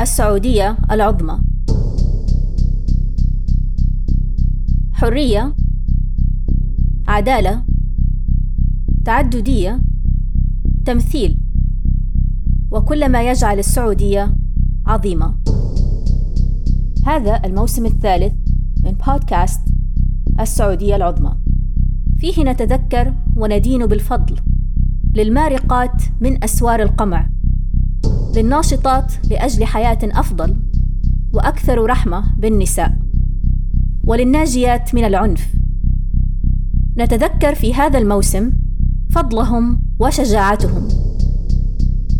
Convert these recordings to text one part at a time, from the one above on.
السعودية العظمى. حرية عدالة تعددية تمثيل. وكل ما يجعل السعودية عظيمة. هذا الموسم الثالث من بودكاست السعودية العظمى. فيه نتذكر وندين بالفضل للمارقات من أسوار القمع. للناشطات لأجل حياة أفضل وأكثر رحمة بالنساء وللناجيات من العنف. نتذكر في هذا الموسم فضلهم وشجاعتهم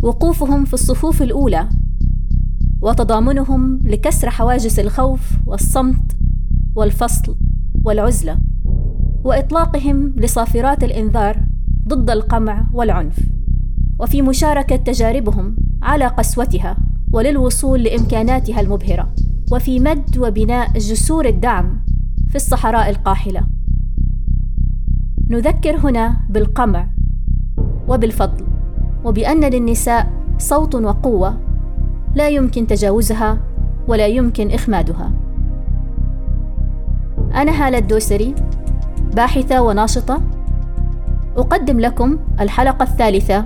وقوفهم في الصفوف الأولى وتضامنهم لكسر حواجز الخوف والصمت والفصل والعزلة وإطلاقهم لصافرات الإنذار ضد القمع والعنف. وفي مشاركة تجاربهم على قسوتها وللوصول لإمكاناتها المبهرة وفي مد وبناء جسور الدعم في الصحراء القاحلة. نذكر هنا بالقمع وبالفضل وبأن للنساء صوت وقوة لا يمكن تجاوزها ولا يمكن إخمادها. أنا هالة الدوسري باحثة وناشطة. أقدم لكم الحلقة الثالثة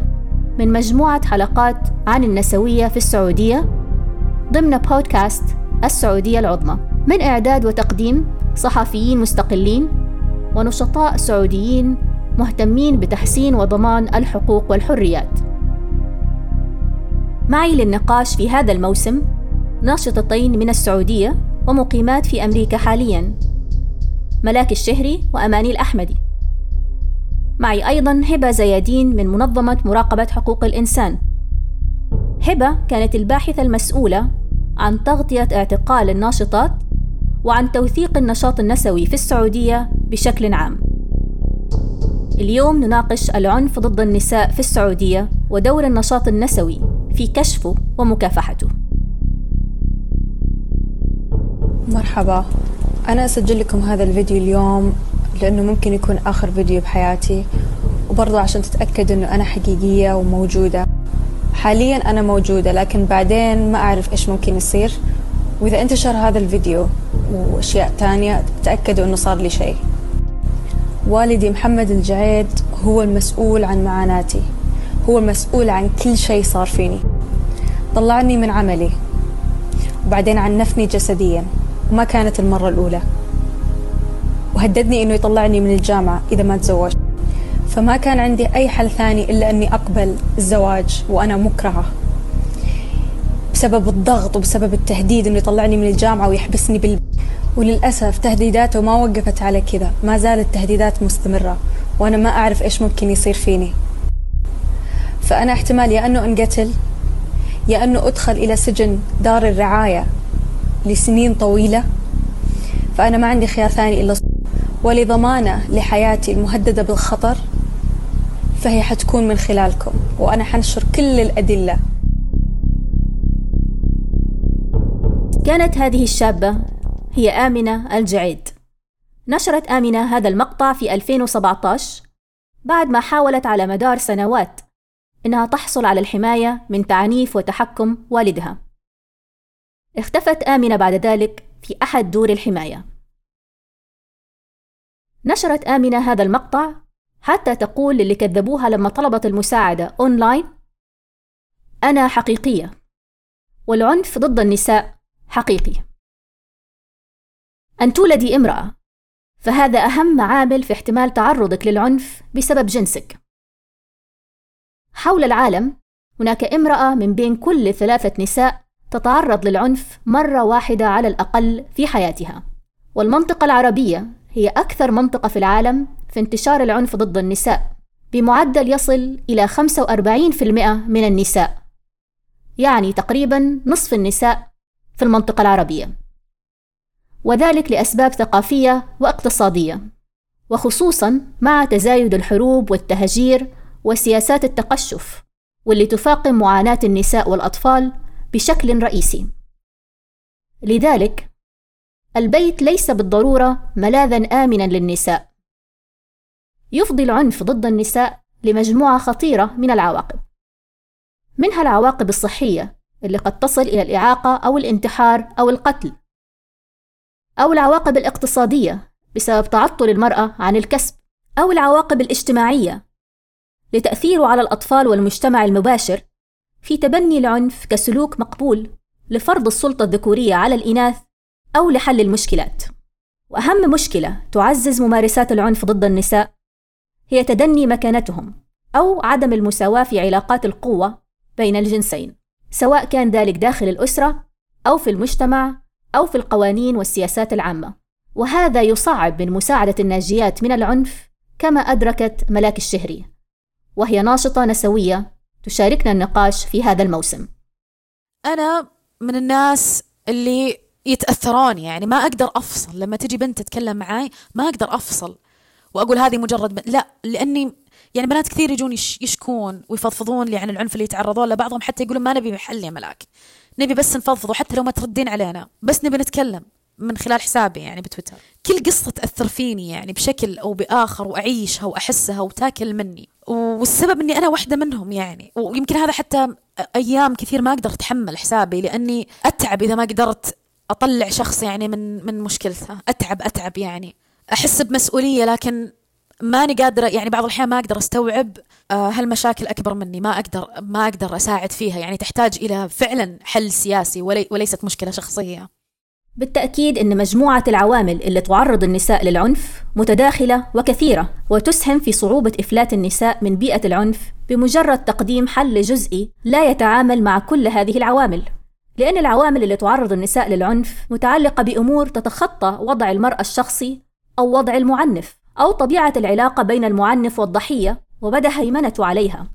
من مجموعة حلقات عن النسوية في السعودية ضمن بودكاست السعودية العظمى من إعداد وتقديم صحفيين مستقلين ونشطاء سعوديين مهتمين بتحسين وضمان الحقوق والحريات. معي للنقاش في هذا الموسم ناشطتين من السعودية ومقيمات في أمريكا حالياً ملاك الشهري وأماني الأحمدي. معي أيضاً هبة زيادين من منظمة مراقبة حقوق الإنسان. هبة كانت الباحثة المسؤولة عن تغطية اعتقال الناشطات وعن توثيق النشاط النسوي في السعودية بشكل عام. اليوم نناقش العنف ضد النساء في السعودية ودور النشاط النسوي في كشفه ومكافحته. مرحبا أنا أسجل لكم هذا الفيديو اليوم لأنه ممكن يكون آخر فيديو بحياتي. وبرضه عشان تتأكد أنه أنا حقيقية وموجودة. حاليا أنا موجودة لكن بعدين ما أعرف إيش ممكن يصير. وإذا انتشر هذا الفيديو وأشياء تانية تأكدوا أنه صار لي شيء. والدي محمد الجعيد هو المسؤول عن معاناتي. هو المسؤول عن كل شيء صار فيني. طلعني من عملي. وبعدين عنفني جسديا. وما كانت المرة الأولى. وهددني إنه يطلعني من الجامعة إذا ما تزوجت. فما كان عندي أي حل ثاني إلا أني أقبل الزواج وأنا مكرهة. بسبب الضغط وبسبب التهديد إنه يطلعني من الجامعة ويحبسني بال وللأسف تهديداته ما وقفت على كذا. ما زالت تهديدات مستمرة وأنا ما أعرف إيش ممكن يصير فيني. فأنا احتمال يا أنه أنقتل يا أنه أدخل إلى سجن دار الرعاية لسنين طويلة. فأنا ما عندي خيار ثاني إلا ولضمانة لحياتي المهددة بالخطر فهي حتكون من خلالكم وأنا حنشر كل الأدلة. كانت هذه الشابة هي آمنة الجعيد. نشرت آمنة هذا المقطع في 2017 بعد ما حاولت على مدار سنوات إنها تحصل على الحماية من تعنيف وتحكم والدها. اختفت آمنة بعد ذلك في أحد دور الحماية. نشرت آمنة هذا المقطع حتى تقول للي كذبوها لما طلبت المساعدة أونلاين أنا حقيقية والعنف ضد النساء حقيقي. أن تولدي امرأة فهذا أهم عامل في احتمال تعرضك للعنف بسبب جنسك. حول العالم هناك امرأة من بين كل ثلاثة نساء تتعرض للعنف مرة واحدة على الأقل في حياتها والمنطقة العربية هي أكثر منطقة في العالم في انتشار العنف ضد النساء بمعدل يصل إلى 45% من النساء يعني تقريبا نصف النساء في المنطقة العربية. وذلك لأسباب ثقافية واقتصادية وخصوصا مع تزايد الحروب والتهجير وسياسات التقشف واللي تفاقم معاناة النساء والأطفال بشكل رئيسي. لذلك البيت ليس بالضرورة ملاذا آمنا للنساء. يفضي العنف ضد النساء لمجموعة خطيرة من العواقب. منها العواقب الصحية اللي قد تصل إلى الإعاقة أو الانتحار أو القتل أو العواقب الاقتصادية بسبب تعطل المرأة عن الكسب أو العواقب الاجتماعية لتأثيره على الأطفال والمجتمع المباشر في تبني العنف كسلوك مقبول لفرض السلطة الذكورية على الإناث أو لحل المشكلات. وأهم مشكلة تعزز ممارسات العنف ضد النساء هي تدني مكانتهم أو عدم المساواة في علاقات القوة بين الجنسين، سواء كان ذلك داخل الأسرة أو في المجتمع أو في القوانين والسياسات العامة. وهذا يصعب من مساعدة الناجيات من العنف كما أدركت ملاك الشهري، وهي ناشطة نسوية تشاركنا النقاش في هذا الموسم. أنا من الناس اللي يتأثرون يعني. ما أقدر أفصل. لما تجي بنت تتكلم معاي ما أقدر أفصل. وأقول هذه مجرد بنت لا لأني يعني بنات كثير يجون يشكون ويفضفضون لي عن العنف اللي يتعرضون له. بعضهم حتى يقولون ما نبي محل يا ملاك. نبي بس نفضفض وحتى لو ما تردين علينا. بس نبي نتكلم من خلال حسابي يعني بتويتر. كل قصة تأثر فيني يعني بشكل أو بآخر وأعيشها وأحسها وتاكل مني. والسبب أني أنا واحدة منهم يعني. ويمكن هذا حتى أيام كثير ما أقدر أتحمل حسابي لأني أتعب إذا ما قدرت أطلع شخص يعني من من مشكلته. أتعب أتعب يعني. أحس بمسؤولية لكن ماني قادرة يعني بعض الأحيان ما أقدر أستوعب آه، هالمشاكل أكبر مني. ما أقدر ما أقدر أساعد فيها. يعني تحتاج إلى فعلا حل سياسي ولي وليست مشكلة شخصية. بالتأكيد أن مجموعة العوامل اللي تعرض النساء للعنف متداخلة وكثيرة وتسهم في صعوبة إفلات النساء من بيئة العنف بمجرد تقديم حل جزئي لا يتعامل مع كل هذه العوامل. لأن العوامل اللي تعرض النساء للعنف متعلقة بأمور تتخطى وضع المرأة الشخصي أو وضع المعنف أو طبيعة العلاقة بين المعنف والضحية ومدى هيمنته عليها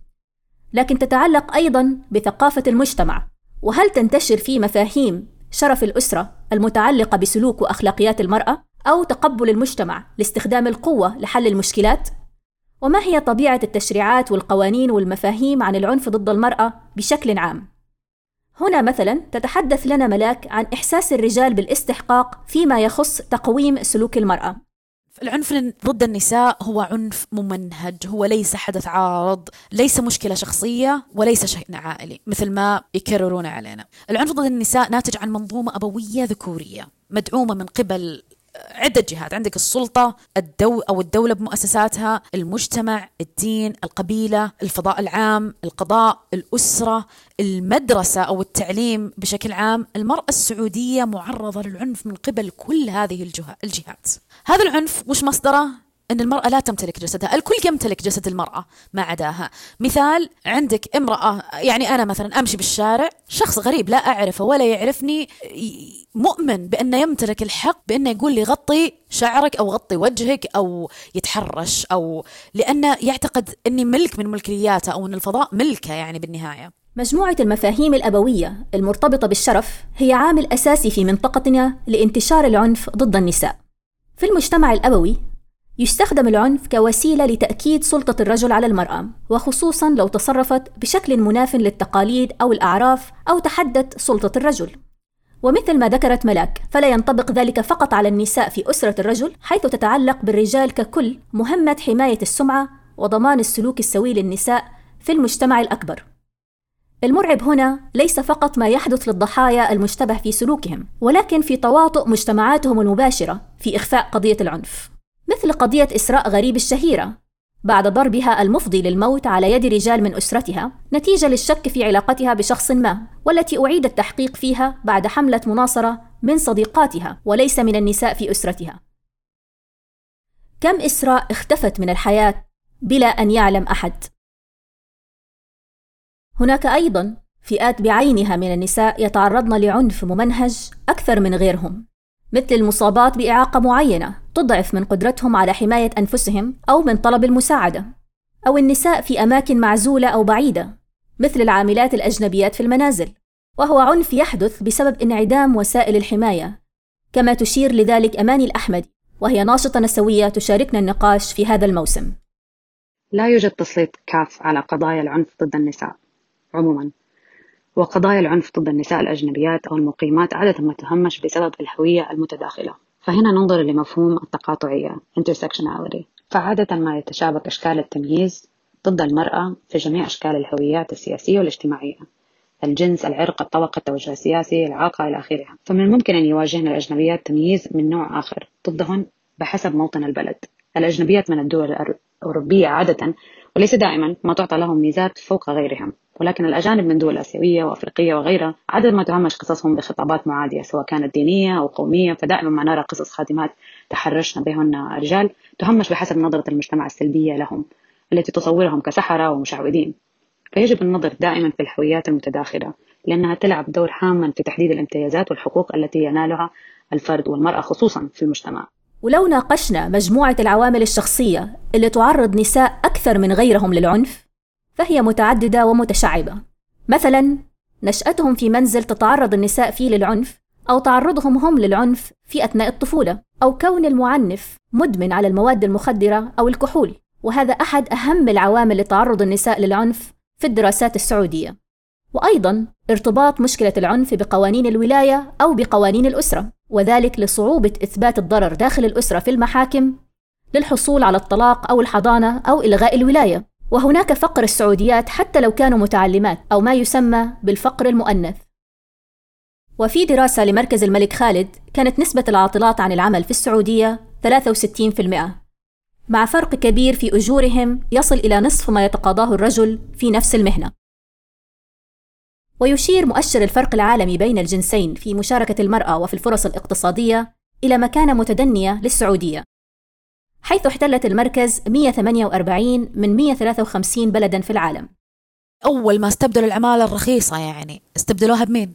لكن تتعلق أيضا بثقافة المجتمع وهل تنتشر فيه مفاهيم شرف الأسرة المتعلقة بسلوك وأخلاقيات المرأة أو تقبل المجتمع لاستخدام القوة لحل المشكلات؟ وما هي طبيعة التشريعات والقوانين والمفاهيم عن العنف ضد المرأة بشكل عام؟ هنا مثلا تتحدث لنا ملاك عن إحساس الرجال بالاستحقاق فيما يخص تقويم سلوك المرأة. العنف ضد النساء هو عنف ممنهج هو ليس حدث عارض ليس مشكلة شخصية وليس شيء عائلي مثل ما يكررون علينا. العنف ضد النساء ناتج عن منظومة أبوية ذكورية مدعومة من قبل عدة جهات. عندك السلطة الدو أو الدولة بمؤسساتها المجتمع الدين القبيلة الفضاء العام القضاء الأسرة المدرسة أو التعليم بشكل عام. المرأة السعودية معرضة للعنف من قبل كل هذه الجهات. هذا العنف وش مصدره؟ أن المرأة لا تمتلك جسدها. الكل يمتلك جسد المرأة ما عداها. مثال عندك امرأة يعني أنا مثلا أمشي بالشارع شخص غريب لا أعرفه ولا يعرفني مؤمن بأنه يمتلك الحق بأنه يقول لي غطي شعرك أو غطي وجهك أو يتحرش أو لأنه يعتقد أني ملك من ملكياته أو أن الفضاء ملكة يعني بالنهاية. مجموعة المفاهيم الأبوية المرتبطة بالشرف هي عامل أساسي في منطقتنا لانتشار العنف ضد النساء. في المجتمع الأبوي يستخدم العنف كوسيلة لتأكيد سلطة الرجل على المرأة، وخصوصًا لو تصرفت بشكل مناف للتقاليد أو الأعراف أو تحدت سلطة الرجل. ومثل ما ذكرت ملاك، فلا ينطبق ذلك فقط على النساء في أسرة الرجل، حيث تتعلق بالرجال ككل مهمة حماية السمعة وضمان السلوك السوي للنساء في المجتمع الأكبر. المرعب هنا ليس فقط ما يحدث للضحايا المشتبه في سلوكهم، ولكن في تواطؤ مجتمعاتهم المباشرة في إخفاء قضية العنف. مثل قضية إسراء غريب الشهيرة. بعد ضربها المفضي للموت على يد رجال من أسرتها نتيجة للشك في علاقتها بشخص ما والتي أعيد التحقيق فيها بعد حملة مناصرة من صديقاتها وليس من النساء في أسرتها. كم إسراء اختفت من الحياة بلا أن يعلم أحد؟ هناك أيضا فئات بعينها من النساء يتعرضن لعنف ممنهج أكثر من غيرهم. مثل المصابات بإعاقة معينة تضعف من قدرتهم على حماية أنفسهم أو من طلب المساعدة أو النساء في أماكن معزولة أو بعيدة مثل العاملات الأجنبيات في المنازل وهو عنف يحدث بسبب انعدام وسائل الحماية كما تشير لذلك أماني الأحمد وهي ناشطة نسوية تشاركنا النقاش في هذا الموسم. لا يوجد تسليط كاف على قضايا العنف ضد النساء عموما. وقضايا العنف ضد النساء الأجنبيات أو المقيمات عادة ما تهمش بسبب الهوية المتداخلة. فهنا ننظر لمفهوم التقاطعية intersectionality. فعادة ما يتشابك أشكال التمييز ضد المرأة في جميع أشكال الهويات السياسية والاجتماعية الجنس العرق الطبقة التوجه السياسي العاقة إلى آخرها. فمن الممكن أن يواجهنا الأجنبيات تمييز من نوع آخر ضدهن بحسب موطن البلد. الأجنبيات من الدول الأوروبية عادة وليس دائما ما تعطى لهم ميزات فوق غيرهم. ولكن الأجانب من دول آسيوية وأفريقية وغيرها عدد ما تهمش قصصهم بخطابات معادية سواء كانت دينية أو قومية. فدائما ما نرى قصص خادمات تحرشنا بهن رجال تهمش بحسب نظرة المجتمع السلبية لهم التي تصورهم كسحرة ومشعوذين. فيجب النظر دائما في الهويات المتداخلة لأنها تلعب دور هاما في تحديد الامتيازات والحقوق التي ينالها الفرد والمرأة خصوصا في المجتمع. ولو ناقشنا مجموعة العوامل الشخصية اللي تعرض نساء أكثر من غيرهم للعنف فهي متعددة ومتشعبة. مثلا نشأتهم في منزل تتعرض النساء فيه للعنف أو تعرضهم هم للعنف في أثناء الطفولة أو كون المعنف مدمن على المواد المخدرة أو الكحول. وهذا أحد أهم العوامل لتعرض النساء للعنف في الدراسات السعودية. وأيضا ارتباط مشكلة العنف بقوانين الولاية أو بقوانين الأسرة وذلك لصعوبة إثبات الضرر داخل الأسرة في المحاكم للحصول على الطلاق أو الحضانة أو إلغاء الولاية. وهناك فقر السعوديات حتى لو كانوا متعلمات أو ما يسمى بالفقر المؤنث. وفي دراسة لمركز الملك خالد كانت نسبة العاطلات عن العمل في السعودية 63% مع فرق كبير في أجورهم يصل إلى نصف ما يتقاضاه الرجل في نفس المهنة. ويشير مؤشر الفرق العالمي بين الجنسين في مشاركة المرأة وفي الفرص الاقتصادية إلى مكانة متدنية للسعودية. حيث احتلت المركز 148 من 153 بلدا في العالم. أول ما استبدلوا العمالة الرخيصة يعني استبدلوها بمين؟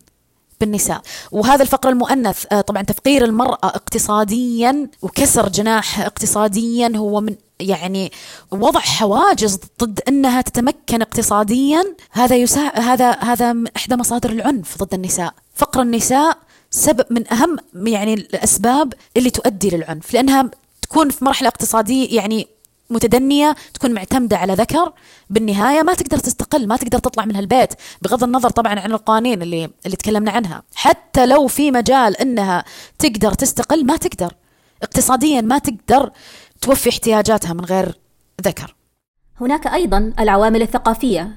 بالنساء. وهذا الفقر المؤنث آه، طبعا تفقير المرأة اقتصاديا وكسر جناح اقتصاديا هو من يعني وضع حواجز ضد إنها تتمكن اقتصاديا. هذا يسا هذا هذا إحدى مصادر العنف ضد النساء. فقر النساء سبب من أهم يعني الأسباب اللي تؤدي للعنف لأنها تكون في مرحلة اقتصادية يعني متدنية تكون معتمدة على ذكر بالنهاية ما تقدر تستقل ما تقدر تطلع من هالبيت بغض النظر طبعا عن القوانين اللي اللي تكلمنا عنها. حتى لو في مجال إنها تقدر تستقل ما تقدر. اقتصاديا ما تقدر توفي احتياجاتها من غير ذكر. هناك أيضا العوامل الثقافية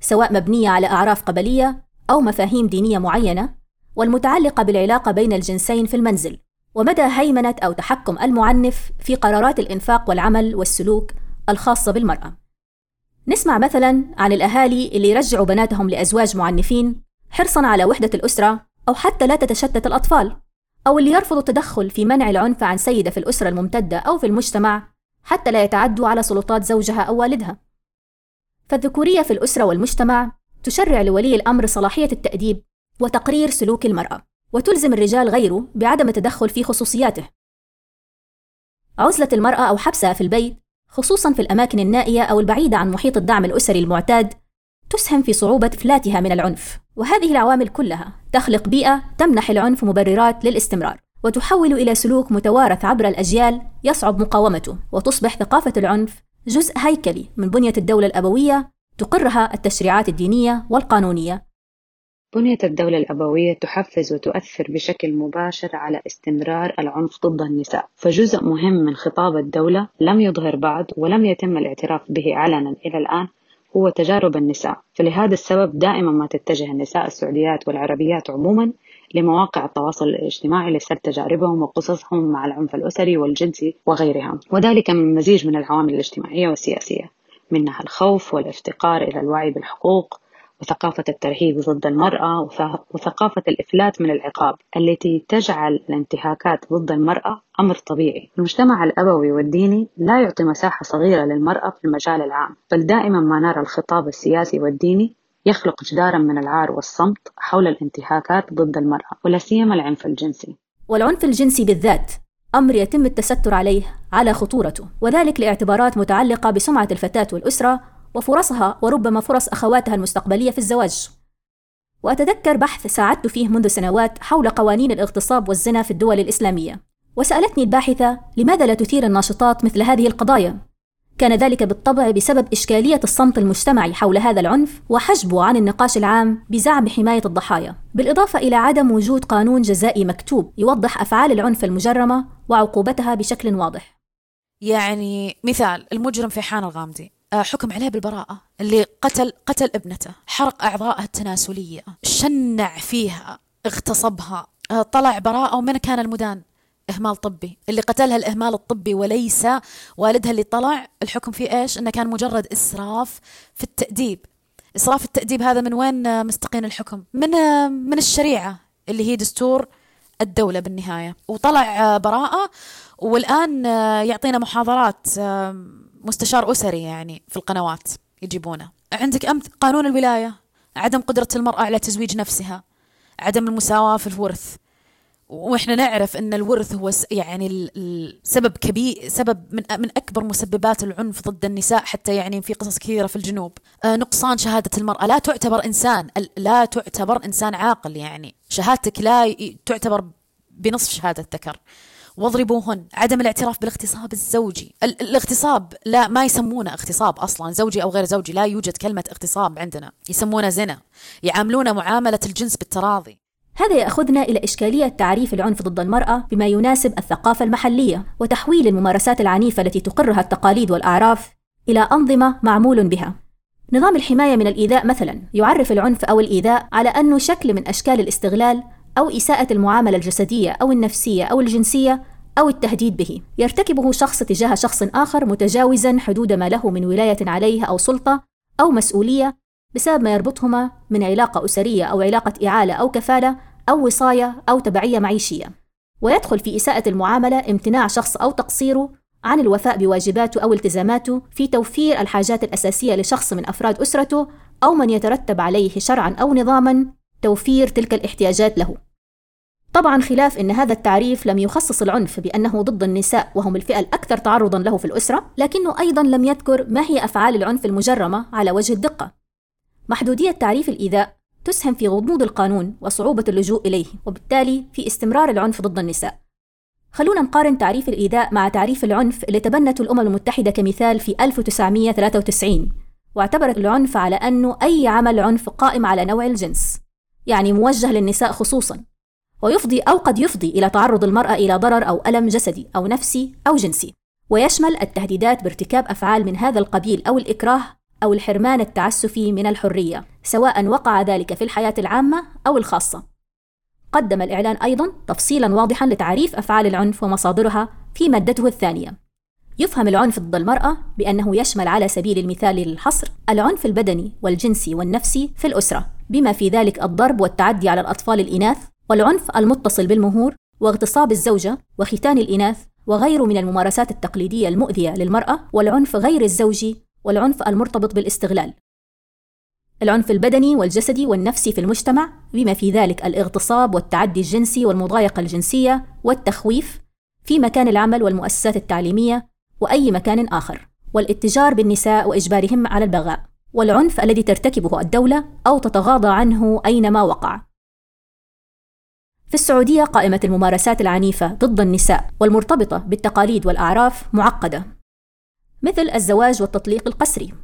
سواء مبنية على أعراف قبلية أو مفاهيم دينية معينة والمتعلقة بالعلاقة بين الجنسين في المنزل. ومدى هيمنة أو تحكم المعنف في قرارات الإنفاق والعمل والسلوك الخاصة بالمرأة. نسمع مثلا عن الأهالي اللي يرجعوا بناتهم لأزواج معنفين حرصا على وحدة الأسرة أو حتى لا تتشتت الأطفال، أو اللي يرفضوا التدخل في منع العنف عن سيدة في الأسرة الممتدة أو في المجتمع حتى لا يتعدوا على سلطات زوجها أو والدها. فالذكورية في الأسرة والمجتمع تشرع لولي الأمر صلاحية التأديب وتقرير سلوك المرأة. وتلزم الرجال غيره بعدم التدخل في خصوصياته. عزلة المرأة أو حبسها في البيت، خصوصا في الأماكن النائية أو البعيدة عن محيط الدعم الأسري المعتاد، تسهم في صعوبة إفلاتها من العنف، وهذه العوامل كلها تخلق بيئة تمنح العنف مبررات للاستمرار، وتحول إلى سلوك متوارث عبر الأجيال يصعب مقاومته، وتصبح ثقافة العنف جزء هيكلي من بنية الدولة الأبوية تقرها التشريعات الدينية والقانونية بنية الدولة الأبوية تحفز وتؤثر بشكل مباشر على استمرار العنف ضد النساء. فجزء مهم من خطاب الدولة لم يظهر بعد ولم يتم الاعتراف به علنا إلى الآن هو تجارب النساء. فلهذا السبب دائما ما تتجه النساء السعوديات والعربيات عموما لمواقع التواصل الاجتماعي لسرد تجاربهم وقصصهم مع العنف الأسري والجنسي وغيرها. وذلك من مزيج من العوامل الاجتماعية والسياسية. منها الخوف والافتقار إلى الوعي بالحقوق وثقافة الترهيب ضد المرأة وثقافة الإفلات من العقاب التي تجعل الانتهاكات ضد المرأة أمر طبيعي. المجتمع الأبوي والديني لا يعطي مساحة صغيرة للمرأة في المجال العام بل دائما ما نرى الخطاب السياسي والديني يخلق جدارا من العار والصمت حول الانتهاكات ضد المرأة ولا سيما العنف الجنسي. والعنف الجنسي بالذات أمر يتم التستر عليه على خطورته وذلك لاعتبارات متعلقة بسمعة الفتاة والأسرة وفرصها وربما فرص أخواتها المستقبلية في الزواج. وأتذكر بحث ساعدت فيه منذ سنوات حول قوانين الاغتصاب والزنا في الدول الإسلامية. وسألتني الباحثة لماذا لا تثير الناشطات مثل هذه القضايا؟ كان ذلك بالطبع بسبب إشكالية الصمت المجتمعي حول هذا العنف وحجبه عن النقاش العام بزعم حماية الضحايا. بالإضافة إلى عدم وجود قانون جزائي مكتوب يوضح أفعال العنف المجرمة وعقوبتها بشكل واضح. يعني مثال المجرم في حان الغامدي. حكم عليه بالبراءة اللي قتل قتل ابنته. حرق أعضائها التناسلية. شنع فيها اغتصبها. آه، طلع براءة ومن كان المدان؟ إهمال طبي. اللي قتلها الإهمال الطبي وليس والدها اللي طلع. الحكم فيه إيش؟ إنه كان مجرد إسراف في التأديب. إسراف التأديب هذا من وين مستقين الحكم؟ من من الشريعة اللي هي دستور الدولة بالنهاية. وطلع براءة والآن يعطينا محاضرات مستشار أسري يعني في القنوات يجيبونه. عندك أمث قانون الولاية عدم قدرة المرأة على تزويج نفسها عدم المساواة في الورث. وإحنا نعرف إن الورث هو يعني السبب كبير سبب من من أكبر مسببات العنف ضد النساء حتى يعني في قصص كثيرة في الجنوب. آه نقصان شهادة المرأة. لا تعتبر إنسان لا تعتبر إنسان عاقل يعني. شهادتك لا تعتبر بنصف شهادة ذكر واضربوهن. عدم الاعتراف بالاغتصاب الزوجي. الاغتصاب لا ما يسمونه اغتصاب أصلا. زوجي أو غير زوجي لا يوجد كلمة اغتصاب عندنا. يسمونه زنا. يعاملونه معاملة الجنس بالتراضي. هذا يأخذنا إلى إشكالية تعريف العنف ضد المرأة بما يناسب الثقافة المحلية وتحويل الممارسات العنيفة التي تقرها التقاليد والأعراف إلى أنظمة معمول بها. نظام الحماية من الإيذاء مثلا يعرف العنف أو الإيذاء على أنه شكل من أشكال الاستغلال أو إساءة المعاملة الجسدية أو النفسية أو الجنسية أو التهديد به. يرتكبه شخص تجاه شخص آخر متجاوزا حدود ما له من ولاية عليه أو سلطة أو مسؤولية بسبب ما يربطهما من علاقة أسرية أو علاقة إعالة أو كفالة أو وصاية أو تبعية معيشية. ويدخل في إساءة المعاملة امتناع شخص أو تقصيره عن الوفاء بواجباته أو التزاماته في توفير الحاجات الأساسية لشخص من أفراد أسرته أو من يترتب عليه شرعا أو نظاما توفير تلك الاحتياجات له. طبعا خلاف إن هذا التعريف لم يخصص العنف بأنه ضد النساء وهم الفئة الأكثر تعرضا له في الأسرة لكنه أيضا لم يذكر ما هي أفعال العنف المجرمة على وجه الدقة. محدودية تعريف الإيذاء تسهم في غموض القانون وصعوبة اللجوء إليه وبالتالي في استمرار العنف ضد النساء. خلونا نقارن تعريف الإيذاء مع تعريف العنف اللي تبنته الأمم المتحدة كمثال في 1993 واعتبرت العنف على أنه أي عمل عنف قائم على نوع الجنس يعني موجه للنساء خصوصا. ويفضي أو قد يفضي إلى تعرض المرأة إلى ضرر أو ألم جسدي أو نفسي أو جنسي. ويشمل التهديدات بارتكاب أفعال من هذا القبيل أو الإكراه أو الحرمان التعسفي من الحرية سواء وقع ذلك في الحياة العامة أو الخاصة. قدم الإعلان أيضا تفصيلا واضحا لتعريف أفعال العنف ومصادرها في مادته الثانية. يفهم العنف ضد المرأة بأنه يشمل على سبيل المثال للحصر العنف البدني والجنسي والنفسي في الأسرة بما في ذلك الضرب والتعدي على الأطفال الإناث والعنف المتصل بالمهور واغتصاب الزوجة وختان الإناث وغيره من الممارسات التقليدية المؤذية للمرأة والعنف غير الزوجي والعنف المرتبط بالاستغلال. العنف البدني والجسدي والنفسي في المجتمع بما في ذلك الاغتصاب والتعدي الجنسي والمضايقة الجنسية والتخويف في مكان العمل والمؤسسات التعليمية وأي مكان آخر والاتجار بالنساء وإجبارهم على البغاء والعنف الذي ترتكبه الدولة أو تتغاضى عنه أينما وقع. في السعودية قائمة الممارسات العنيفة ضد النساء والمرتبطة بالتقاليد والأعراف معقدة مثل الزواج والتطليق القسري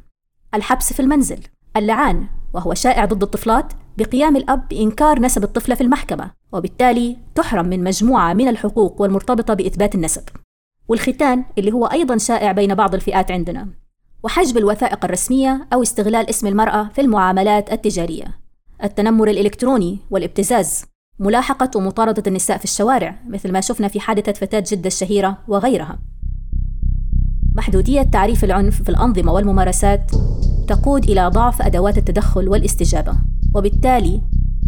الحبس في المنزل اللعان وهو شائع ضد الطفلات بقيام الأب بإنكار نسب الطفلة في المحكمة وبالتالي تحرم من مجموعة من الحقوق والمرتبطة بإثبات النسب والختان اللي هو أيضا شائع بين بعض الفئات عندنا وحجب الوثائق الرسمية أو استغلال اسم المرأة في المعاملات التجارية التنمر الإلكتروني والابتزاز. ملاحقة ومطاردة النساء في الشوارع مثل ما شفنا في حادثة فتاة جدة الشهيرة وغيرها. محدودية تعريف العنف في الأنظمة والممارسات تقود إلى ضعف أدوات التدخل والاستجابة وبالتالي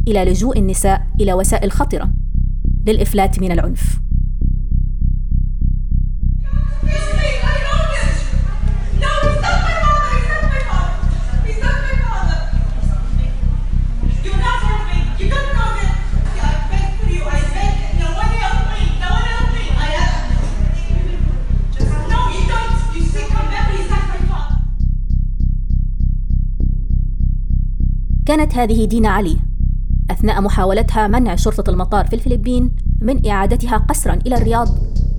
إلى لجوء النساء إلى وسائل خطرة للإفلات من العنف. كانت هذه دينا علي. أثناء محاولتها منع شرطة المطار في الفلبين من إعادتها قسرا إلى الرياض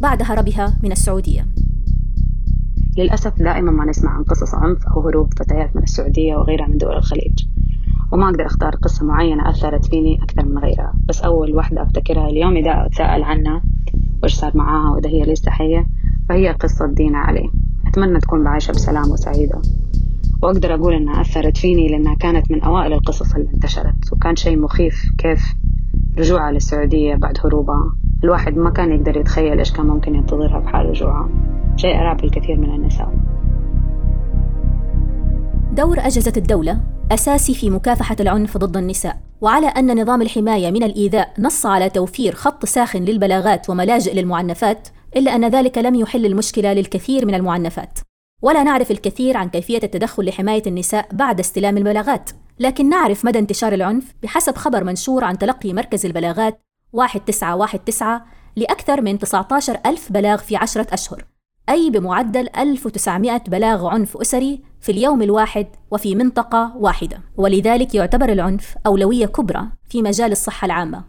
بعد هربها من السعودية. للأسف دائما ما نسمع عن قصص عنف أو هروب فتيات من السعودية وغيرها من دول الخليج. وما أقدر أختار قصة معينة أثرت فيني أكثر من غيرها. بس أول واحدة أفتكرها اليوم إذا أتساءل عنها وإيش صار معاها وإذا هي لسه حية فهي قصة دينا علي. أتمنى تكون عايشة بسلام وسعيدة. وأقدر أقول إنها أثرت فيني لأنها كانت من أوائل القصص اللي انتشرت وكان شيء مخيف كيف رجوعها للسعودية بعد هروبها. الواحد ما كان يقدر يتخيل إيش كان ممكن ينتظرها بحال رجوعها. شيء أرعب الكثير من النساء. دور أجهزة الدولة أساسي في مكافحة العنف ضد النساء وعلى أن نظام الحماية من الإيذاء نص على توفير خط ساخن للبلاغات وملاجئ للمعنفات إلا أن ذلك لم يحل المشكلة للكثير من المعنفات. ولا نعرف الكثير عن كيفية التدخل لحماية النساء بعد استلام البلاغات. لكن نعرف مدى انتشار العنف بحسب خبر منشور عن تلقي مركز البلاغات 1919 لأكثر من 19 ألف بلاغ في عشرة أشهر أي بمعدل 1900 بلاغ عنف أسري في اليوم الواحد وفي منطقة واحدة. ولذلك يعتبر العنف أولوية كبرى في مجال الصحة العامة.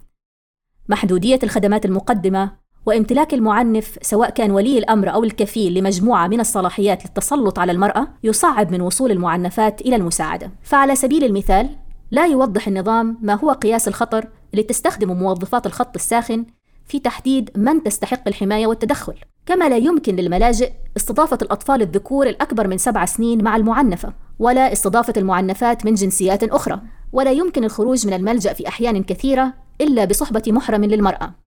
محدودية الخدمات المقدمة وامتلاك المعنف سواء كان ولي الأمر أو الكفيل لمجموعة من الصلاحيات للتسلط على المرأة يصعب من وصول المعنفات إلى المساعدة. فعلى سبيل المثال لا يوضح النظام ما هو قياس الخطر اللي تستخدمه موظفات الخط الساخن في تحديد من تستحق الحماية والتدخل. كما لا يمكن للملاجئ استضافة الأطفال الذكور الأكبر من سبع سنين مع المعنفة ولا استضافة المعنفات من جنسيات أخرى. ولا يمكن الخروج من الملجأ في أحيان كثيرة إلا بصحبة محرم للمرأة.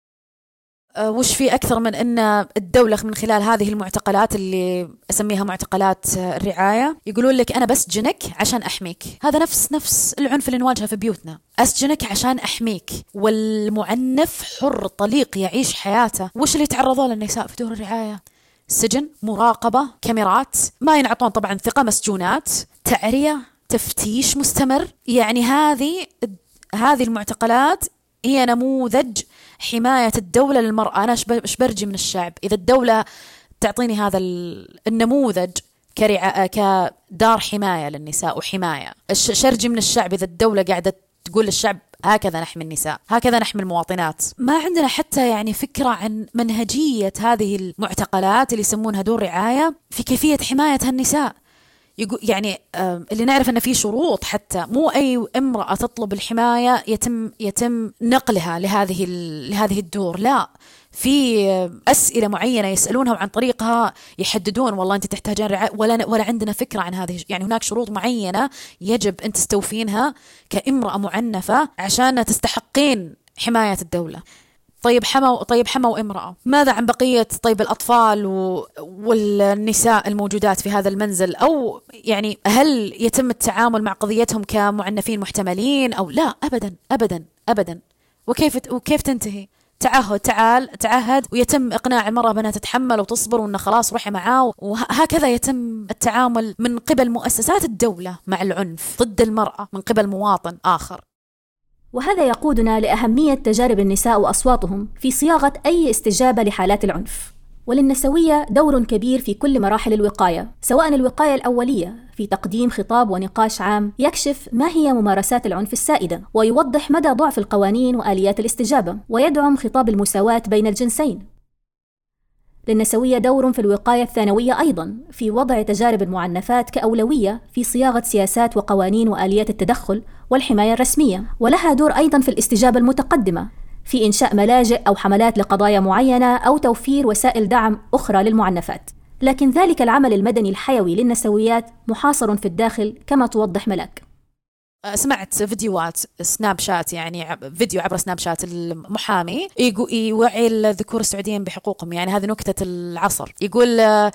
وش في أكثر من أن الدولة من خلال هذه المعتقلات اللي أسميها معتقلات الرعاية يقولون لك أنا بسجنك عشان أحميك. هذا نفس نفس العنف اللي نواجهه في بيوتنا. أسجنك عشان أحميك. والمعنف حر طليق يعيش حياته. وش اللي تعرضوا للنساء في دور الرعاية؟ سجن مراقبة كاميرات. ما ينعطون طبعا ثقة مسجونات. تعرية تفتيش مستمر. يعني هذه هذه المعتقلات هي نموذج حماية الدولة للمرأة. أنا إيش برجي من الشعب؟ إذا الدولة تعطيني هذا النموذج كدار حماية للنساء وحماية. شرجي من الشعب إذا الدولة قاعدة تقول للشعب هكذا نحمي النساء هكذا نحمي المواطنات. ما عندنا حتى يعني فكرة عن منهجية هذه المعتقلات اللي يسمونها دور رعاية في كيفية حماية النساء. يقول يعني اللي نعرف انه في شروط حتى. مو أي امرأة تطلب الحماية يتم يتم نقلها لهذه لهذه الدور. لا. في أسئلة معينة يسألونها وعن طريقها يحددون والله انت تحتاجين رعاية ولا ولا عندنا فكرة عن هذه يعني هناك شروط معينة يجب أن تستوفينها كامرأة معنفة عشان تستحقين حماية الدولة. طيب حما طيب حما وامرأة ماذا عن بقية طيب الأطفال و... والنساء الموجودات في هذا المنزل؟ أو يعني هل يتم التعامل مع قضيتهم كمعنفين محتملين أو لا؟ أبدا أبدا أبدا. وكيف وكيف تنتهي؟ تعهد تعال تعهد ويتم إقناع المرأة بأنها تتحمل وتصبر وإنه خلاص روحي معاه. وهكذا يتم التعامل من قبل مؤسسات الدولة مع العنف ضد المرأة من قبل مواطن آخر. وهذا يقودنا لأهمية تجارب النساء وأصواتهم في صياغة أي استجابة لحالات العنف. وللنسوية دور كبير في كل مراحل الوقاية، سواء الوقاية الأولية في تقديم خطاب ونقاش عام يكشف ما هي ممارسات العنف السائدة، ويوضح مدى ضعف القوانين وآليات الاستجابة، ويدعم خطاب المساواة بين الجنسين، للنسوية دور في الوقاية الثانوية أيضا في وضع تجارب المعنفات كأولوية في صياغة سياسات وقوانين وآليات التدخل والحماية الرسمية ولها دور أيضا في الاستجابة المتقدمة في إنشاء ملاجئ أو حملات لقضايا معينة أو توفير وسائل دعم أخرى للمعنفات. لكن ذلك العمل المدني الحيوي للنسويات محاصر في الداخل كما توضح ملك سمعت فيديوهات سناب شات يعني فيديو عبر سناب شات المحامي يوعي الذكور السعوديين بحقوقهم. يعني هذه نكتة العصر. يقول آه،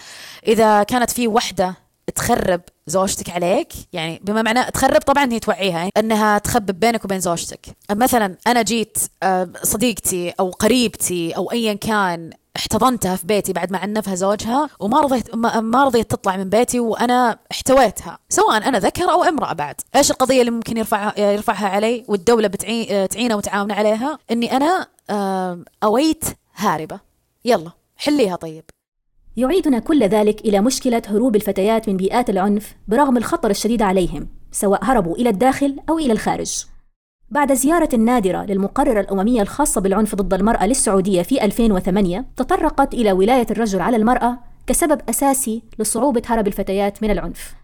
إذا كانت في وحدة تخرب زوجتك عليك؟ يعني بما معناه تخرب طبعا هي توعيها إنها تخبب بينك وبين زوجتك. مثلا أنا جيت آه، صديقتي أو قريبتي أو ايا كان احتضنتها في بيتي بعد ما عنفها زوجها وما رضيت ما رضيت تطلع من بيتي وأنا احتويتها سواء أنا ذكر أو امرأة بعد. إيش القضية اللي ممكن يرفعها يرفعها علي والدولة بتعين تعينه وتعاون عليها؟ إني أنا أويت هاربة. يلا حليها طيب. يعيدنا كل ذلك إلى مشكلة هروب الفتيات من بيئات العنف برغم الخطر الشديد عليهم سواء هربوا إلى الداخل أو إلى الخارج. بعد زيارة نادرة للمقررة الأممية الخاصة بالعنف ضد المرأة للسعودية في 2008 تطرقت إلى ولاية الرجل على المرأة كسبب أساسي لصعوبة هرب الفتيات من العنف.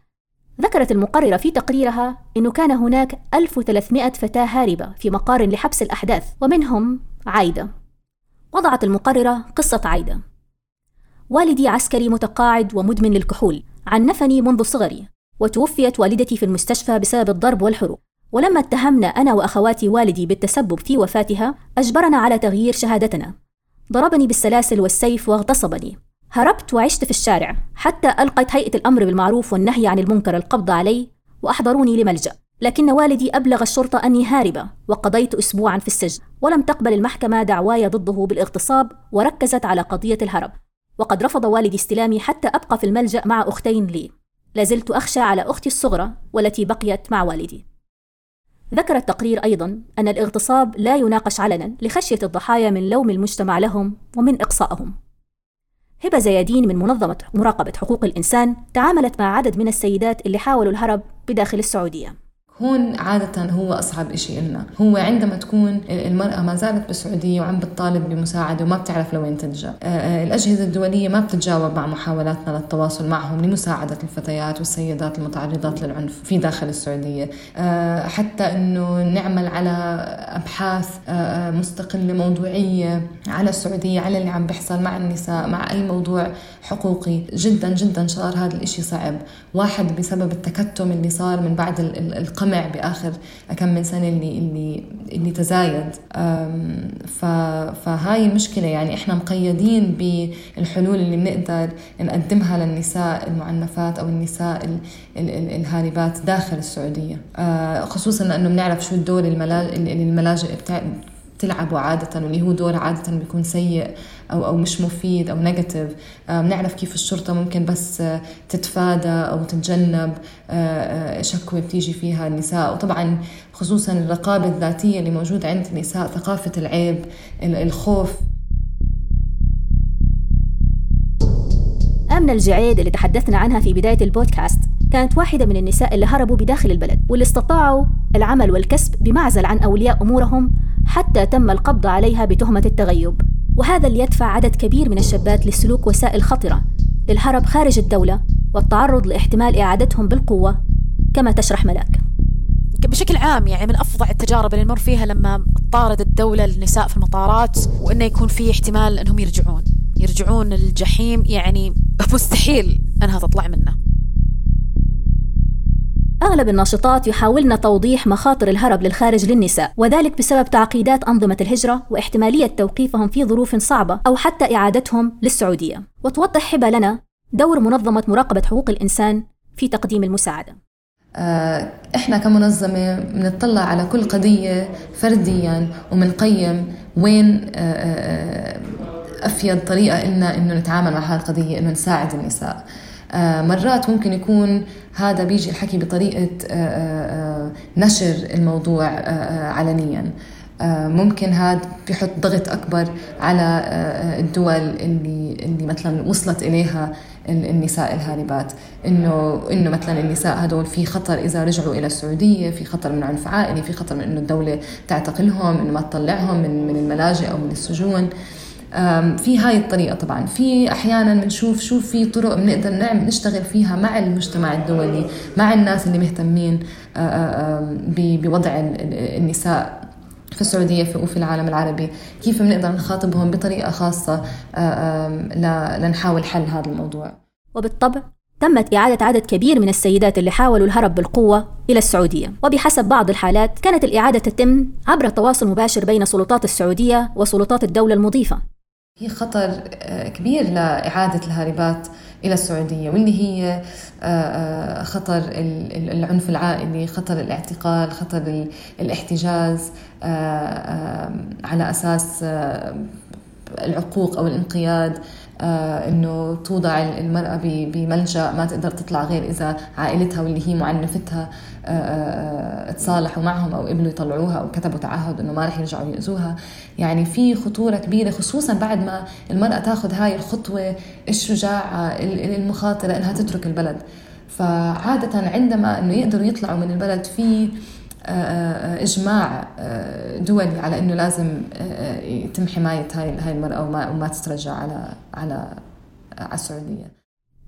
ذكرت المقررة في تقريرها أنه كان هناك 1300 فتاة هاربة في مقار لحبس الأحداث ومنهم عايدة. وضعت المقررة قصة عايدة. والدي عسكري متقاعد ومدمن للكحول عنفني منذ صغري وتوفيت والدتي في المستشفى بسبب الضرب والحروق. ولما اتهمنا أنا وأخواتي والدي بالتسبب في وفاتها أجبرنا على تغيير شهادتنا. ضربني بالسلاسل والسيف واغتصبني. هربت وعشت في الشارع حتى ألقت هيئة الأمر بالمعروف والنهي عن المنكر القبض علي وأحضروني لملجأ. لكن والدي أبلغ الشرطة أني هاربة وقضيت أسبوعا في السجن. ولم تقبل المحكمة دعواي ضده بالاغتصاب وركزت على قضية الهرب. وقد رفض والدي استلامي حتى أبقى في الملجأ مع أختين لي. لازلت أخشى على أختي الصغرى والتي بقيت مع والدي. ذكر التقرير أيضا أن الاغتصاب لا يناقش علنا لخشية الضحايا من لوم المجتمع لهم ومن إقصائهم. هبة زيادين من منظمة مراقبة حقوق الإنسان تعاملت مع عدد من السيدات اللي حاولوا الهرب بداخل السعودية. هون عادة هو أصعب إشي إلنا. هو عندما تكون المرأة ما زالت بالسعودية وعم بتطالب بمساعدة وما بتعرف لوين تلجأ. آه، آه، الأجهزة الدولية ما بتتجاوب مع محاولاتنا للتواصل معهم لمساعدة الفتيات والسيدات المتعرضات للعنف في داخل السعودية. آه، حتى أنه نعمل على أبحاث مستقلة موضوعية على السعودية على اللي عم بيحصل مع النساء مع أي موضوع حقوقي. جدا جدا صار هذا الإشي صعب. واحد بسبب التكتم اللي صار من بعد القمع القمع بآخر كم من سنة اللي اللي اللي تزايد. فهاي المشكلة يعني إحنا مقيدين بالحلول اللي بنقدر نقدمها للنساء المعنفات أو النساء الهاربات داخل السعودية. آه، خصوصا لأنه بنعرف شو الدور اللي الملاجئ تلعبه عادة واللي هو دور عادة بيكون سيء أو أو مش مفيد أو نيجاتيف آه، بنعرف كيف الشرطة ممكن بس آه، تتفادى أو تتجنب آه، شكوى بتيجي فيها النساء. وطبعا خصوصا الرقابة الذاتية اللي موجودة عند النساء ثقافة العيب الخوف. آمنة الجعيد اللي تحدثنا عنها في بداية البودكاست. كانت واحدة من النساء اللي هربوا بداخل البلد واللي استطاعوا العمل والكسب بمعزل عن أولياء أمورهم. حتى تم القبض عليها بتهمة التغيب. وهذا اللي يدفع عدد كبير من الشابات لسلوك وسائل خطرة للهرب خارج الدولة والتعرض لاحتمال إعادتهم بالقوة كما تشرح ملاك. بشكل عام يعني من أفظع التجارب اللي نمر فيها لما طارد الدولة النساء في المطارات وإنه يكون في احتمال إنهم يرجعون. يرجعون الجحيم يعني مستحيل أنها تطلع منه. أغلب الناشطات يحاولن توضيح مخاطر الهرب للخارج للنساء وذلك بسبب تعقيدات أنظمة الهجرة واحتمالية توقيفهم في ظروف صعبة أو حتى إعادتهم للسعودية. وتوضح هبة لنا دور منظمة مراقبة حقوق الإنسان في تقديم المساعدة. آه، إحنا كمنظمة بنطلع على كل قضية فرديا وبنقيم وين آه، آه، أفيد طريقة لنا إنه نتعامل مع هذه القضية إنه نساعد النساء. مرات ممكن يكون هذا بيجي الحكي بطريقة نشر الموضوع علنيا. ممكن هذا بيحط ضغط أكبر على الدول اللي اللي مثلا وصلت إليها النساء الهاربات. إنه إنه مثلا النساء هدول في خطر إذا رجعوا إلى السعودية في خطر من عنف عائلي في خطر من إنه الدولة تعتقلهم إنه ما تطلعهم من من الملاجئ أو من السجون. في هاي الطريقة طبعا. في أحيانا بنشوف شو في طرق بنقدر نعمل نشتغل فيها مع المجتمع الدولي مع الناس اللي مهتمين بوضع النساء في السعودية وفي العالم العربي. كيف بنقدر نخاطبهم بطريقة خاصة؟ لنحاول حل هذا الموضوع. وبالطبع تمت إعادة عدد كبير من السيدات اللي حاولوا الهرب بالقوة إلى السعودية. وبحسب بعض الحالات كانت الإعادة تتم عبر تواصل مباشر بين سلطات السعودية وسلطات الدولة المضيفة. هي خطر آه، كبير لإعادة الهاربات إلى السعودية واللي هي آه، آه، خطر العنف العائلي خطر الاعتقال خطر الاحتجاز على أساس العقوق أو الانقياد. إنه توضع المرأة بملجأ ما تقدر تطلع غير إذا عائلتها واللي هي معنفتها آه آه تصالحوا معهم أو قبلوا يطلعوها أو كتبوا تعهد إنه ما رح يرجعوا يأذوها. يعني في خطورة كبيرة خصوصا بعد ما المرأة تاخذ هاي الخطوة الشجاعة المخاطرة إنها تترك البلد. فعادة عندما إنه يقدروا يطلعوا من البلد في إجماع آه، دولي على إنه لازم آه، يتم حماية هاي هاي المرأة وما وما تترجع على على على السعودية.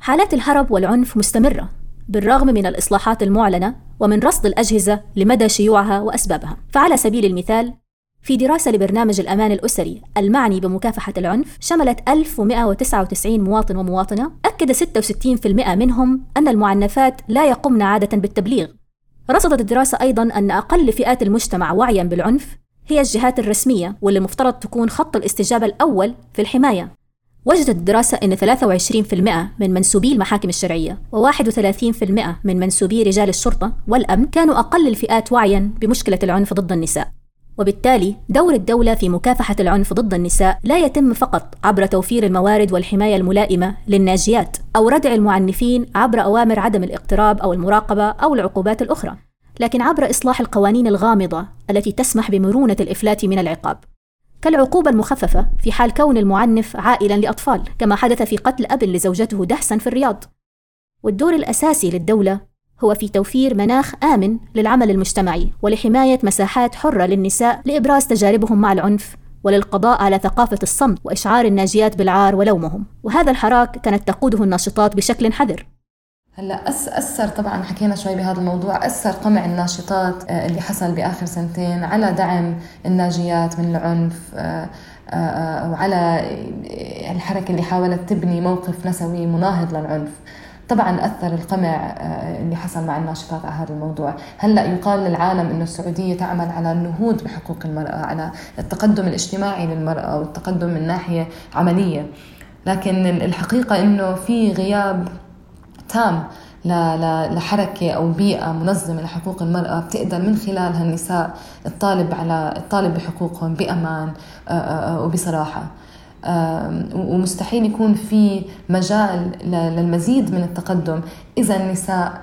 حالات الهرب والعنف مستمرة بالرغم من الإصلاحات المعلنة ومن رصد الأجهزة لمدى شيوعها وأسبابها، فعلى سبيل المثال في دراسة لبرنامج الأمان الأسري المعني بمكافحة العنف شملت 1199 مواطن ومواطنة. أكد 66% منهم أن المعنفات لا يقمن عادة بالتبليغ. رصدت الدراسة أيضا أن أقل فئات المجتمع وعيا بالعنف هي الجهات الرسمية واللي مفترض تكون خط الاستجابة الأول في الحماية. وجدت الدراسة أن 23% من منسوبي المحاكم الشرعية و31% من منسوبي رجال الشرطة والأمن كانوا أقل الفئات وعيا بمشكلة العنف ضد النساء. وبالتالي دور الدولة في مكافحة العنف ضد النساء لا يتم فقط عبر توفير الموارد والحماية الملائمة للناجيات أو ردع المعنفين عبر أوامر عدم الاقتراب أو المراقبة أو العقوبات الأخرى. لكن عبر إصلاح القوانين الغامضة التي تسمح بمرونة الإفلات من العقاب. كالعقوبة المخففة في حال كون المعنف عائلا لأطفال كما حدث في قتل أب لزوجته دهسا في الرياض. والدور الأساسي للدولة هو في توفير مناخ آمن للعمل المجتمعي ولحماية مساحات حرة للنساء لإبراز تجاربهم مع العنف وللقضاء على ثقافة الصمت وإشعار الناجيات بالعار ولومهم. وهذا الحراك كانت تقوده الناشطات بشكل حذر. هلا أس أثر طبعا حكينا شوي بهذا الموضوع. أثر قمع الناشطات آه، اللي حصل بآخر سنتين على دعم الناجيات من العنف آه، آه، وعلى الحركة اللي حاولت تبني موقف نسوي مناهض للعنف. طبعا أثر القمع اللي حصل مع الناشطات على هذا الموضوع، هلأ يقال للعالم إنه السعودية تعمل على النهوض بحقوق المرأة، على التقدم الاجتماعي للمرأة والتقدم من ناحية عملية، لكن الحقيقة إنه في غياب تام لحركة أو بيئة منظمة لحقوق المرأة بتقدر من خلالها النساء الطالب على الطالب بحقوقهم بأمان آه، آه، آه، وبصراحة. ومستحيل يكون في مجال للمزيد من التقدم إذا النساء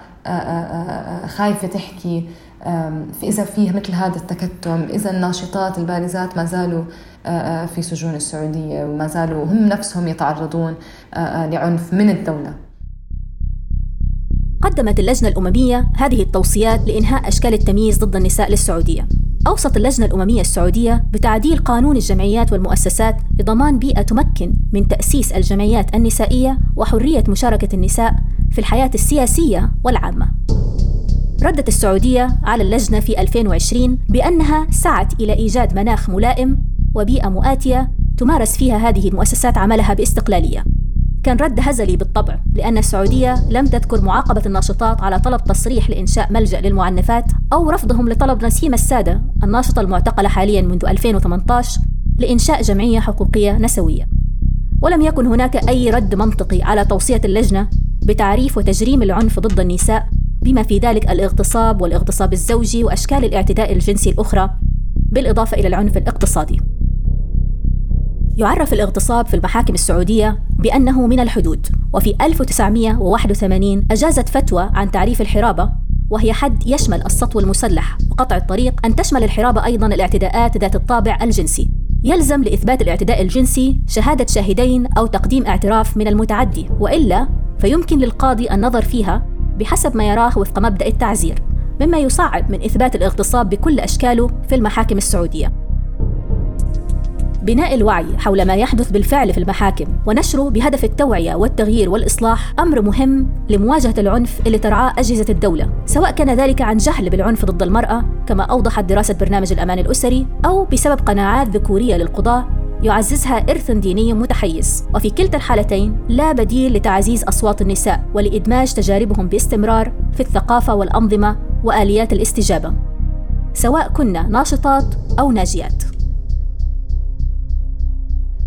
خايفة تحكي إذا فيه مثل هذا التكتم إذا الناشطات البارزات ما زالوا في سجون السعودية وما زالوا هم نفسهم يتعرضون لعنف من الدولة قدمت اللجنة الأممية هذه التوصيات لإنهاء أشكال التمييز ضد النساء للسعودية. أوصت اللجنة الأممية السعودية بتعديل قانون الجمعيات والمؤسسات لضمان بيئة تمكن من تأسيس الجمعيات النسائية وحرية مشاركة النساء في الحياة السياسية والعامة. ردت السعودية على اللجنة في 2020 بأنها سعت إلى إيجاد مناخ ملائم وبيئة مؤاتية تمارس فيها هذه المؤسسات عملها باستقلالية كان رد هزلي بالطبع لأن السعودية لم تذكر معاقبة الناشطات على طلب تصريح لإنشاء ملجأ للمعنفات أو رفضهم لطلب نسيم السادة الناشطة المعتقلة حاليا منذ 2018 لإنشاء جمعية حقوقية نسوية. ولم يكن هناك أي رد منطقي على توصية اللجنة بتعريف وتجريم العنف ضد النساء بما في ذلك الاغتصاب والاغتصاب الزوجي وأشكال الاعتداء الجنسي الأخرى بالإضافة إلى العنف الاقتصادي. يعرف الاغتصاب في المحاكم السعودية بأنه من الحدود وفي 1981 أجازت فتوى عن تعريف الحرابة وهي حد يشمل السطو المسلح وقطع الطريق أن تشمل الحرابة أيضا الاعتداءات ذات الطابع الجنسي. يلزم لإثبات الاعتداء الجنسي شهادة شاهدين أو تقديم اعتراف من المتعدي وإلا فيمكن للقاضي النظر فيها بحسب ما يراه وفق مبدأ التعزير مما يصعب من إثبات الاغتصاب بكل أشكاله في المحاكم السعودية. بناء الوعي حول ما يحدث بالفعل في المحاكم ونشره بهدف التوعية والتغيير والإصلاح أمر مهم لمواجهة العنف اللي ترعاه أجهزة الدولة سواء كان ذلك عن جهل بالعنف ضد المرأة كما أوضحت دراسة برنامج الأمان الأسري أو بسبب قناعات ذكورية للقضاة يعززها إرث ديني متحيز. وفي كلتا الحالتين لا بديل لتعزيز أصوات النساء ولإدماج تجاربهم باستمرار في الثقافة والأنظمة وآليات الاستجابة سواء كنا ناشطات أو ناجيات.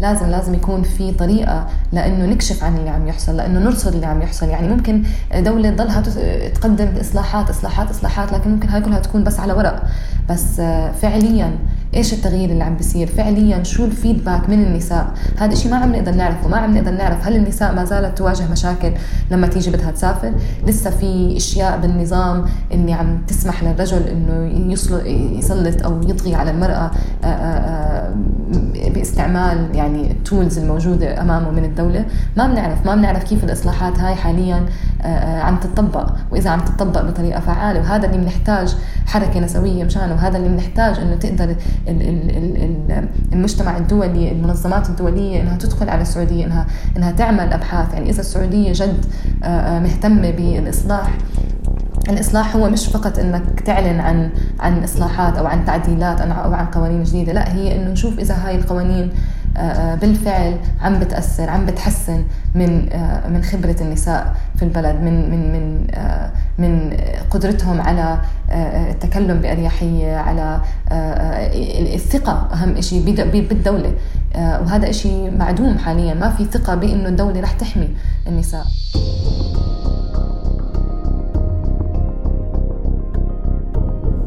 لازم لازم يكون في طريقة لأنه نكشف عن اللي عم يحصل لأنه نرصد اللي عم يحصل. يعني ممكن دولة تضلها تقدم إصلاحات إصلاحات إصلاحات لكن ممكن هاي كلها تكون بس على ورق. بس فعليا إيش التغيير اللي عم بيصير؟ فعليا شو الفيدباك من النساء؟ هذا الشيء ما عم نقدر نعرفه ما عم نقدر نعرف هل النساء ما زالت تواجه مشاكل لما تيجي بدها تسافر؟ لسه في أشياء بالنظام اللي عم تسمح للرجل إنه يسلط أو يطغي على المرأة آه، آه، آه، باستعمال يعني التولز الموجودة أمامه من الدولة. ما بنعرف ما بنعرف كيف الإصلاحات هاي حاليا عم تطبق وإذا عم تطبق بطريقة فعالة وهذا اللي بنحتاج حركة نسوية مشانه وهذا اللي بنحتاج إنه تقدر المجتمع الدولي المنظمات الدولية إنها تدخل على السعودية انها إنها تعمل أبحاث. يعني إذا السعودية جد آه، آه، مهتمة بالإصلاح الإصلاح هو مش فقط إنك تعلن عن عن إصلاحات أو عن تعديلات أو عن قوانين جديدة لا هي إنه نشوف إذا هاي القوانين آه، بالفعل عم بتأثر عم بتحسن من من خبرة النساء في البلد من من من من قدرتهم على التكلم بأريحية على الثقة أهم شيء بالدولة. وهذا شيء معدوم حاليا. ما في ثقة بأنه الدولة رح تحمي النساء.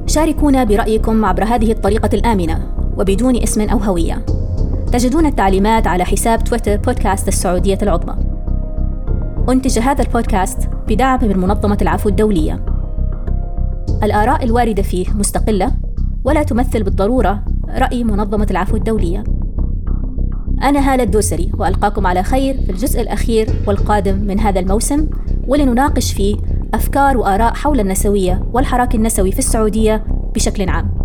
شاركونا برأيكم عبر هذه الطريقة الآمنة وبدون اسم أو هوية. تجدون التعليمات على حساب تويتر بودكاست السعودية العظمى. أنتج هذا البودكاست بدعم من منظمة العفو الدولية. الآراء الواردة فيه مستقلة ولا تمثل بالضرورة رأي منظمة العفو الدولية. أنا هالة الدوسري وألقاكم على خير في الجزء الأخير والقادم من هذا الموسم ولنناقش فيه أفكار وآراء حول النسوية والحراك النسوي في السعودية بشكل عام.